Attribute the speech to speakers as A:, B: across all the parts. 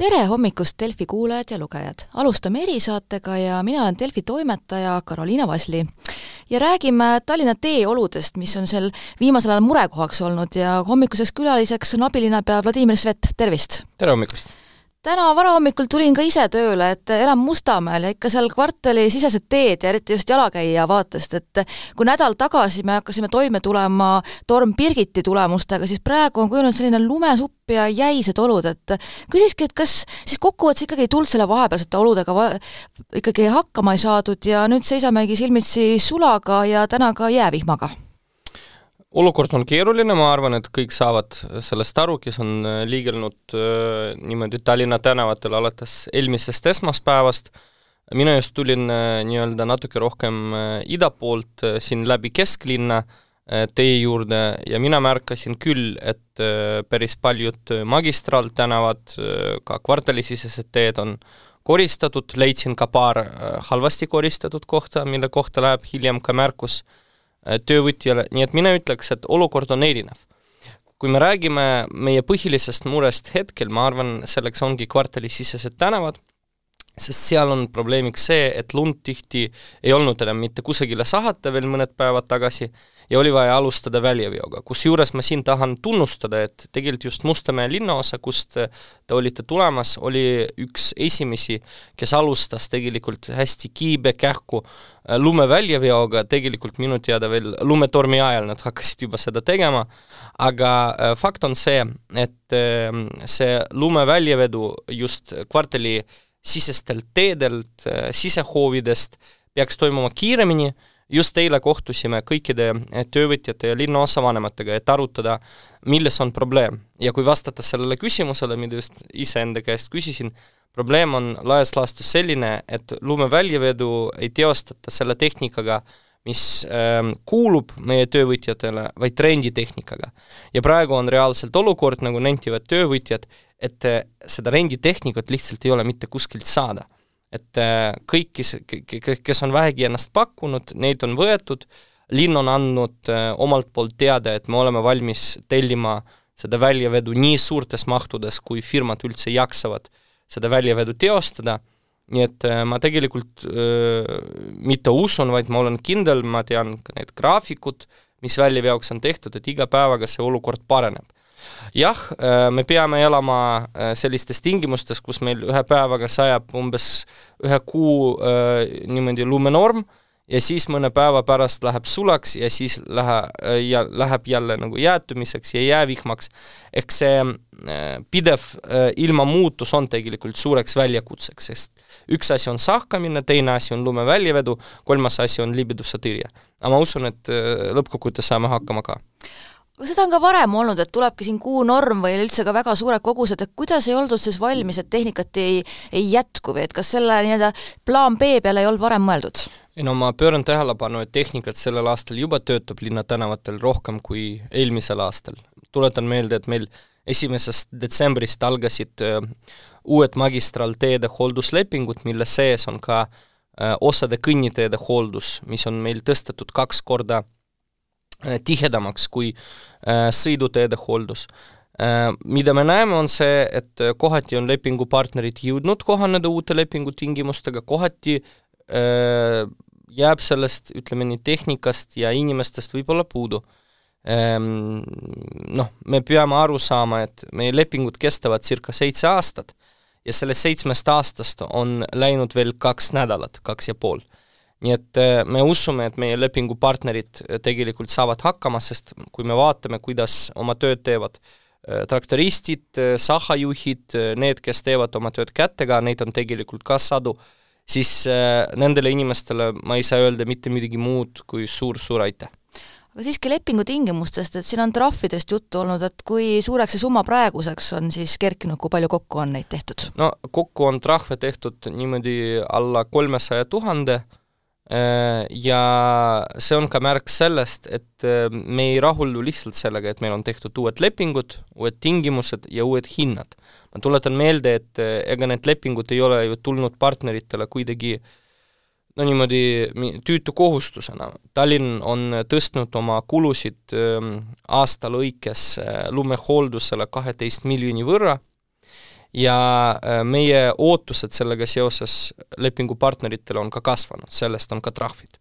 A: tere hommikust, Delfi kuulajad ja lugejad! alustame erisaatega ja mina olen Delfi toimetaja Karoliina Vasli. ja räägime Tallinna teeoludest, mis on seal viimasel ajal murekohaks olnud ja hommikuseks külaliseks on abilinnapea Vladimir Svet, tervist!
B: tere hommikust!
A: Täna varahommikul tulin ka ise tööle, et elan Mustamäel ja ikka seal kvartali sisesed teed ja eriti just jalakäija vaatest, et kui nädal tagasi me hakkasime toime tulema torm Birgiti tulemustega, siis praegu on kujunenud selline lumesupp ja jäised olud, et küsikski, et kas siis kokkuvõttes ikkagi ei tulnud selle vahepealsete oludega va ikkagi hakkama ei saadud ja nüüd seisamegi silmitsi sulaga ja täna ka jäävihmaga
B: olukord on keeruline, ma arvan, et kõik saavad sellest aru, kes on äh, liigelnud äh, niimoodi Tallinna tänavatel alates eelmisest esmaspäevast, mina just tulin äh, nii-öelda natuke rohkem ida poolt, siin läbi kesklinna tee juurde ja mina märkasin küll, et päris paljud magistraaltänavad, ka kvartalisisesed teed on koristatud, leidsin ka paar halvasti koristatud kohta, mille kohta läheb hiljem ka märkus. äh, Äh, töövõtjale, nii et mina ütleks, et olukord on erinev. kui me räägime meie põhilisest murest hetkel, ma arvan, selleks ongi kvartalisisesed tänavad, sest seal on probleemiks see, et lund tihti ei olnud enam mitte kusagile sahata veel mõned päevad tagasi ja oli vaja alustada väljaveoga, kusjuures ma siin tahan tunnustada, et tegelikult just Mustamäe linnaosa, kust te olite tulemas, oli üks esimesi, kes alustas tegelikult hästi kiibekähku äh, lumeväljaveoga, tegelikult minu teada veel lumetormi ajal nad hakkasid juba seda tegema, aga äh, fakt on see, et äh, see lumeväljavedu just kvartali sisestelt teedelt, sisehoovidest peaks toimuma kiiremini just eile kohtusime kõikide eh, töövõtjate ja linnaosa vanematega, et arutada, milles on probleem. ja kui vastata sellele küsimusele, mida just iseenda käest küsisin, probleem on laias laastus selline, et lumeväljavedu ei teostata selle tehnikaga, mis äh, kuulub meie töövõtjatele, vaid renditehnikaga. ja praegu on reaalselt olukord, nagu nentivad töövõtjad, et äh, seda renditehnikat lihtsalt ei ole mitte kuskilt saada et äh, kõik, kes, kes on vähegi ennast pakkunud, neid on võetud, linn on andnud äh, omalt poolt teada, et me oleme valmis tellima seda väljavedu nii suurtes mahtudes, kui firmad üldse jaksavad seda väljavedu teostada, nii et äh, ma tegelikult äh, mitte usun, vaid ma olen kindel, ma tean ka need graafikud, mis väljaveoks on tehtud, et iga päevaga see olukord pareneb jah, äh, me peame elama äh, sellistes tingimustes, kus meil ühe päevaga sajab umbes ühe kuu äh, niimoodi lumenorm ja siis mõne päeva pärast läheb sulaks ja siis lähe, ja läheb jälle nagu jäätumiseks ja jäävihmaks. eks see pidev ilmamuutus on tegelikult suureks väljakutseks, sest üks asi on sahkamine, teine asi on lume väljavedu, kolmas asi on libeduse tõrje. aga ma usun, et lõppkokkuvõttes saame hakkama ka
A: aga seda on ka varem olnud, et tulebki siin kuunorm või üldse ka väga suured kogused, et kuidas ei oldud siis valmis, et tehnikat ei, ei jätku või et kas selle nii-öelda plaan B peale ei olnud varem mõeldud?
B: ei no ma pööran tähelepanu, et tehnikat sellel aastal juba töötab linnatänavatel rohkem kui eelmisel aastal. tuletan meelde, et meil esimesest detsembrist algasid öö, uued magistraalteede hoolduslepingud, mille sees on ka öö, osade kõnniteede hooldus, mis on meil tõstetud kaks korda Äh, tihedamaks kui äh, sõiduteede hooldus. Äh, mida me näeme, on see, et kohati on lepingupartnerid jõudnud kohaneda uute lepingutingimustega, kohati jääb sellest, ütleme nii, tehnikast ja inimestest võib-olla puudu. Ähm, noh, me peame aru saama, et meie lepingud kestavad circa seitse aastat ja sellest seitsmest aastast on läinud veel kaks nädalat, kaks ja pool nii et äh, me usume, et meie lepingupartnerid äh, tegelikult saavad hakkama, sest kui me vaatame, kuidas oma tööd teevad äh, traktoristid, sahajuhid, need, kes teevad oma tööd kätega, neid on tegelikult ka sadu, siis nendele inimestele ma ei saa öelda mitte midagi muud kui suur-suur aitäh
A: aga siiski lepingu tingimustest, et siin on trahvidest juttu olnud, et kui suureks see summa praeguseks on siis kerkinud, kui palju kokku on neid tehtud?
B: no kokku on trahve tehtud niimoodi alla kolmesaja tuhande, ja see on ka märk sellest, et äh, me ei rahuldu lihtsalt sellega, et meil on tehtud uued lepingud, uued tingimused ja uued hinnad. ma tuletan meelde, et äh, ega need lepingud ei ole ju tulnud partneritele kuidagi no niimoodi tüütu kohustusena. Tallinn on tõstnud oma kulusid ähm, aasta lõikes lumehooldusele kaheteist miljoni võrra ja meie ootused sellega seoses lepingupartneritele on ka kasvanud, sellest on ka trahvid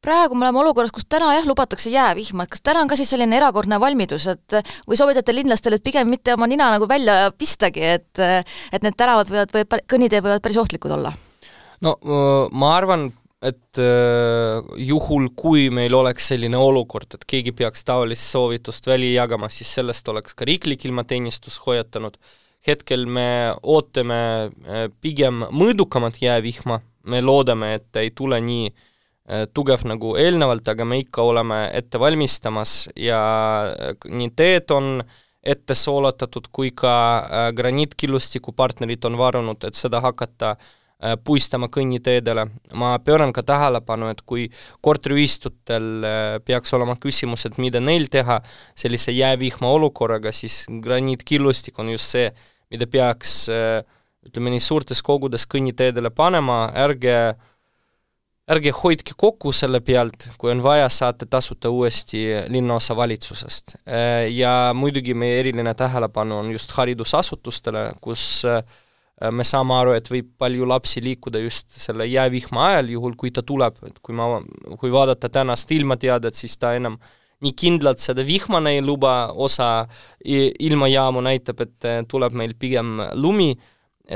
A: praegu me oleme olukorras, kus täna jah, lubatakse jäävihma, et kas täna on ka siis selline erakordne valmidus, et või soovitate linlastele, et pigem mitte oma nina nagu välja pistagi, et et need tänavad võivad, või kõnniteed võivad päris ohtlikud olla?
B: no ma arvan, et juhul, kui meil oleks selline olukord, et keegi peaks taolist soovitust välja jagama, siis sellest oleks ka riiklik ilmateenistus hoiatanud. Hetkel me ootame pigem mõõdukamat jäävihma, me loodame, et ei tule nii äh, Äh, tugev nagu eelnevalt, aga me ikka oleme ette valmistamas ja äh, nii teed on ette soolatatud kui ka äh, graniitkillustiku partnerid on varunud, et seda hakata puistama kõnniteedele. ma pööran ka tähelepanu, et kui korteriühistutel peaks olema küsimus, et mida neil teha sellise jäävihma olukorraga, siis graniitkillustik on just see, mida peaks ütleme nii, suurtes kogudes kõnniteedele panema, ärge äh, ärge hoidke kokku selle pealt, kui on vaja, saate tasuta uuesti linnaosavalitsusest. Ja muidugi meie eriline tähelepanu on just haridusasutustele, kus äh, me saame aru, et võib palju lapsi liikuda just selle jäävihma ajal, juhul kui ta tuleb, et kui ma, kui vaadata tänast ilmateadet, siis ta enam nii kindlalt seda vihma ei luba, osa ilmajaamu näitab, et äh, tuleb meil pigem lumi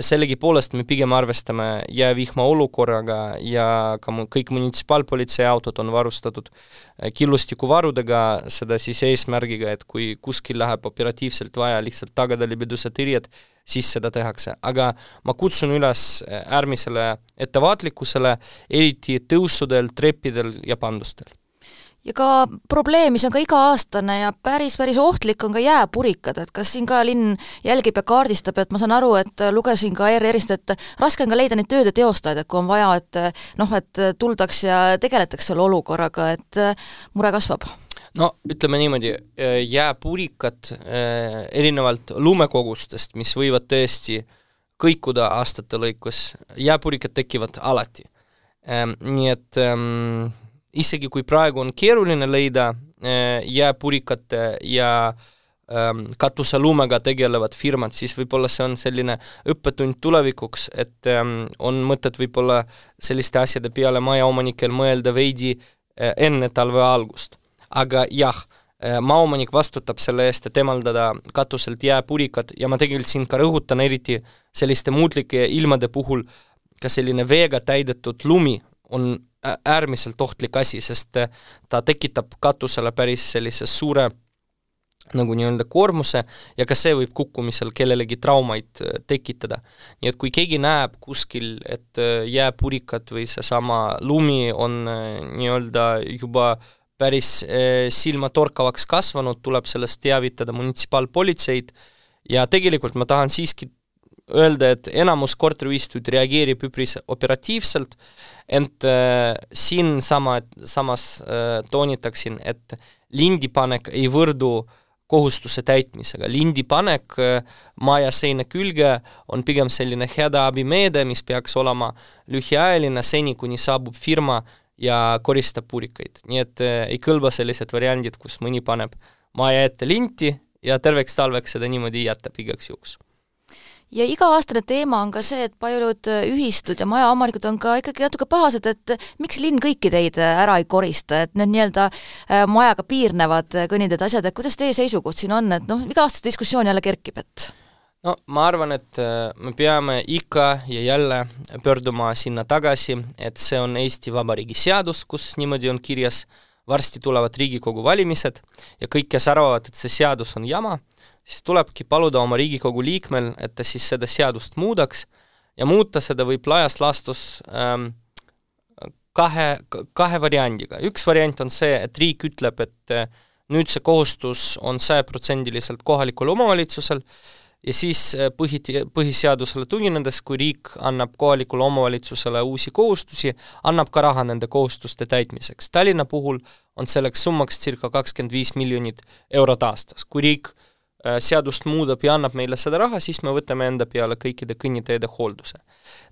B: sellegipoolest me pigem arvestame jäävihma olukorraga ja ka kõik munitsipaalpolitsei autod on varustatud äh, killustikuvarudega, seda siis eesmärgiga, et kui kuskil läheb operatiivselt vaja lihtsalt tagada libeduse tõrjet, siis seda tehakse, aga ma kutsun üles äh, äärmisele ettevaatlikkusele, eriti tõusudel, treppidel ja pandustel
A: ja ka probleem, mis on ka iga-aastane ja päris, päris ohtlik, on ka jääpurikad, et kas siin ka linn jälgib ja kaardistab, et ma saan aru, et lugesin ka ERR-ist, et raske on ka leida neid tööde teostajaid, et kui on vaja, et noh, et tuldaks ja tegeletaks selle olukorraga, et mure kasvab?
B: no ütleme niimoodi, jääpurikad erinevalt lumekogustest, mis võivad tõesti kõikuda aastate lõikus, jääpurikad tekivad alati. Ehm, nii et ähm, isegi kui praegu on keeruline leida äh, jääpurikate ja ähm, katuselumega tegelevad firmad, siis võib-olla see on selline õppetund tulevikuks, et ähm, on mõtet võib-olla selliste asjade peale majaomanikel mõelda veidi äh, enne talve algust. aga jah, äh, maaomanik vastutab selle eest, et eemaldada katuselt jääpurikad ja ma tegelikult siin ka rõhutan, eriti selliste muutlike ilmade puhul, ka selline veega täidetud lumi on äärmiselt ohtlik asi, sest äh, ta tekitab katusele päris sellise suure nagu nii-öelda koormuse ja ka see võib kukkumisel kellelegi traumaid äh, tekitada. nii et kui keegi näeb kuskil, et äh, jääpurikad või seesama lumi on nii-öelda juba päris silmatorkavaks kasvanud, tuleb sellest teavitada munitsipaalpolitseid ja tegelikult ma tahan siiski öelda, et enamus korteriühistuid reageerib üpris operatiivselt, ent äh, siin sama, samas äh, toonitaksin, et lindipanek ei võrdu kohustuse täitmisega. lindipanek äh, maja seina külge on pigem selline hädaabimeede, mis peaks olema lühiajaline, seni kuni saabub firma ja koristab purikaid. nii et äh, ei kõlba sellised variandid, kus mõni paneb maja ette linti ja terveks talveks seda niimoodi jätab igaks juhuks
A: ja iga-aastane teema on ka see, et paljud äh, ühistud ja majaomanikud on ka ikkagi natuke pahased, et äh, miks linn kõiki teid äh, ära ei korista, et need nii-öelda majaga piirnevad kõnniteed, asjad, et kuidas teie seisukoht siin on, et noh, iga aasta diskussioon jälle kerkib, et?
B: No ma arvan, et me peame ikka ja jälle pöörduma sinna tagasi, et see on Eesti Vabariigi seadus, kus niimoodi on kirjas, varsti tulevad Riigikogu valimised ja kõik, kes arvavad, et see seadus on jama, siis tulebki paluda oma Riigikogu liikmel, et ta siis seda seadust muudaks ja muuta seda võib laias laastus ähm, kahe, kahe variandiga. üks variant on see, et riik ütleb, et äh, nüüd see kohustus on sajaprotsendiliselt kohalikul omavalitsusel ja siis äh, põhi, põhiseadusele tuginedes, kui riik annab kohalikule omavalitsusele uusi kohustusi, annab ka raha nende kohustuste täitmiseks. Tallinna puhul on selleks summaks circa kakskümmend viis miljonit eurot aastas. kui riik äh, seadust muudab ja annab meile seda raha, siis me võtame enda peale kõikide kõnniteede hoolduse.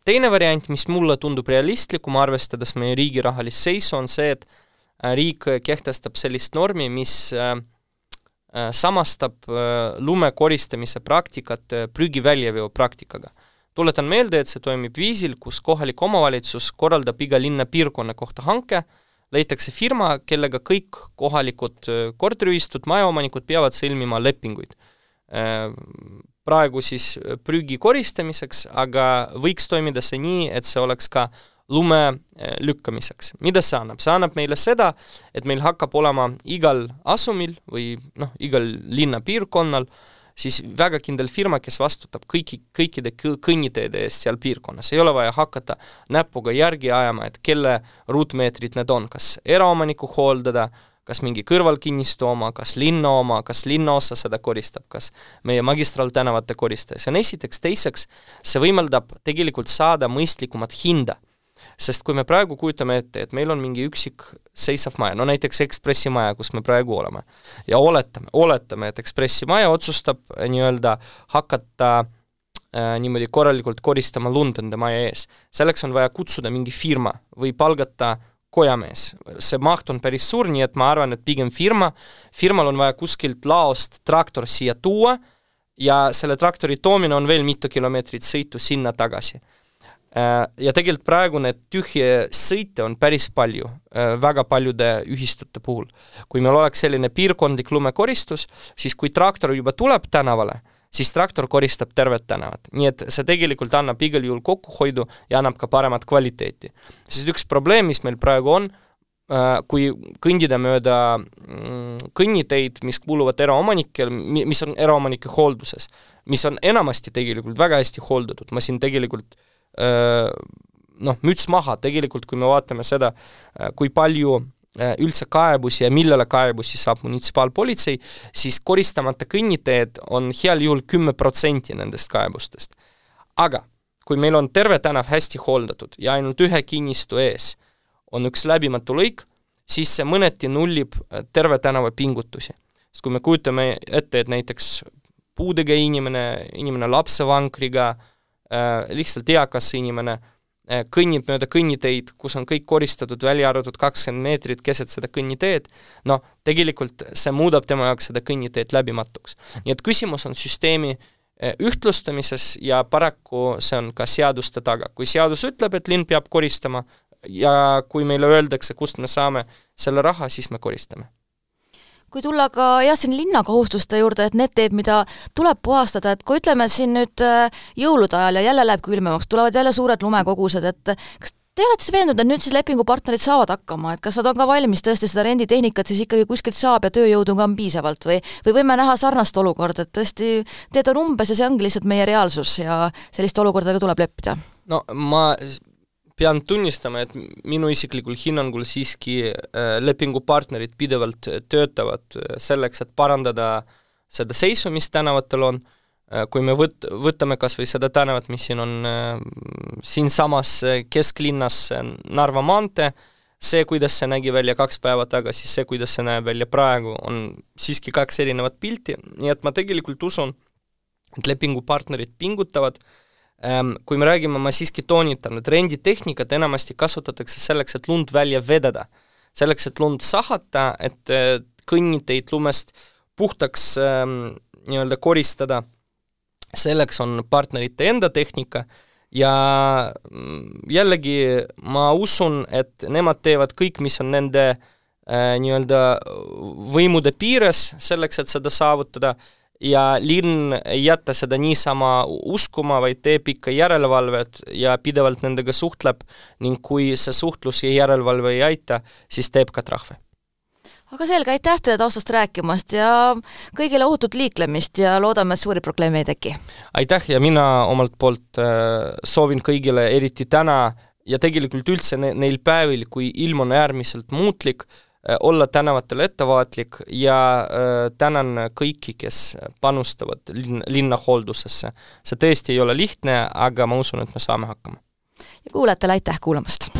B: teine variant, mis mulle tundub realistlikum, arvestades meie riigi rahalist seisu, on see, et äh, riik kehtestab sellist normi, mis äh, samastab lume koristamise praktikat prügi väljaveo praktikaga. tuletan meelde, et see toimib viisil, kus kohalik omavalitsus korraldab iga linna piirkonna kohta hanke, leitakse firma, kellega kõik kohalikud korteriühistud, majaomanikud peavad sõlmima lepinguid praegu siis prügi koristamiseks, aga võiks toimida see nii, et see oleks ka lume lükkamiseks. mida see annab? see annab meile seda, et meil hakkab olema igal asumil või noh, igal linnapiirkonnal siis väga kindel firma, kes vastutab kõiki, kõikide kõnniteede eest seal piirkonnas, ei ole vaja hakata näpuga järgi ajama, et kelle ruutmeetrid need on, kas eraomaniku hooldada, kas mingi kõrvalkinnistu oma, kas linna oma, kas linnaosa seda koristab, kas meie magistraaltänavate koristaja, see on esiteks, teiseks see võimaldab tegelikult saada mõistlikumat hinda. Sest kui me praegu kujutame ette, et meil on mingi üksik seisav maja, no näiteks Ekspressi maja, kus me praegu oleme, ja oletame, oletame, et Ekspressi maja otsustab äh, nii-öelda hakata äh, niimoodi korralikult koristama lund enda maja ees. selleks on vaja kutsuda mingi firma või palgata kojamees. see maht on päris suur, nii et ma arvan, et pigem firma, firmal on vaja kuskilt laost traktor siia tuua ja selle traktori toomine on veel mitu kilomeetrit sõitu sinna-tagasi. Äh, ja tegelikult praegu need tühje sõite on päris palju, äh, väga paljude ühistute puhul. kui meil oleks selline piirkondlik lumekoristus, siis kui traktor juba tuleb tänavale, siis traktor koristab tervet tänavat. nii et see tegelikult annab igal juhul kokkuhoidu ja annab ka paremat kvaliteeti. sest üks probleem, mis meil praegu on, äh, kui kõndida mööda mm, kõnniteid, mis kuuluvad eraomanikel, mis on eraomanike hoolduses, mis on enamasti tegelikult väga hästi hooldatud, ma siin tegelikult äh, noh, müts maha, tegelikult kui me vaatame seda, äh, kui palju Äh, üldse kaebusi ja millele kaebusi saab munitsipaalpolitsei, siis koristamata kõnniteed on heal juhul kümme protsenti nendest kaebustest. aga kui meil on terve tänav hästi hooldatud ja ainult ühe kinnistu ees on üks läbimatu lõik, siis see mõneti nullib äh, terve tänava pingutusi. sest kui me kujutame ette, et näiteks puudega inimene, inimene lapsevankriga äh,, lihtsalt eakas inimene äh,, Äh, kõnnib mööda kõnniteid, kus on kõik koristatud, välja arvatud kakskümmend meetrit keset seda kõnniteed, noh, tegelikult see muudab tema jaoks seda kõnniteed läbimatuks. nii et küsimus on süsteemi äh, ühtlustamises ja paraku see on ka seaduste taga. kui seadus ütleb, et linn peab koristama ja kui meile öeldakse, kust me saame selle raha, siis me koristame
A: kui tulla ka jah, siin linna kohustuste juurde, et need teed, mida tuleb puhastada, et kui ütleme, siin nüüd äh, jõulude ajal ja jälle läheb külmemaks, tulevad jälle suured lumekogused, et kas te olete siis veendunud, et nüüd siis lepingupartnerid saavad hakkama, et kas nad on ka valmis tõesti seda renditehnikat siis ikkagi kuskilt saab ja tööjõudu ka on piisavalt või või võime näha sarnast olukorda, et tõesti teed on umbes ja see ongi lihtsalt meie reaalsus ja selliste olukordadega tuleb leppida?
B: no ma pean tunnistama, et minu isiklikul hinnangul siiski äh, lepingupartnerid pidevalt töötavad äh, selleks, et parandada seda seisu, mis tänavatel on, äh, kui me võt-, võtame kas või seda tänavat, mis siin on siinsamas kesklinnas, Narva maantee, see, kuidas see nägi välja kaks päeva tagasi, see, kuidas see näeb välja praegu, on siiski kaks erinevat pilti, nii et ma tegelikult usun, et lepingupartnerid pingutavad äh, kui me räägime, ma siiski toonitan, et renditehnikat enamasti kasutatakse selleks, et lund välja vedada. selleks, et lund sahata, et kõnniteid lumest puhtaks ähm, nii-öelda koristada, selleks on partnerite enda tehnika ja mm, jällegi ma usun, et nemad teevad kõik, mis on nende äh, nii-öelda võimude piires, selleks, et seda saavutada ja linn ei jäta seda niisama uskuma, vaid teeb ikka järelevalvet ja pidevalt nendega suhtleb ning kui see suhtlus ja järelevalve ei aita, siis teeb ka trahve
A: aga selge, aitäh teile taustast rääkimast ja kõigile ohutut liiklemist ja loodame, et suuri probleeme ei teki!
B: aitäh ja mina omalt poolt äh, soovin kõigile, eriti täna ja tegelikult üldse ne neil päevil, kui ilm on äärmiselt muutlik, olla tänavatel ettevaatlik ja äh, tänan kõiki, kes panustavad linn, linnahooldusesse. see tõesti ei ole lihtne, aga ma usun, et me saame hakkama.
A: ja kuulajatele aitäh kuulamast!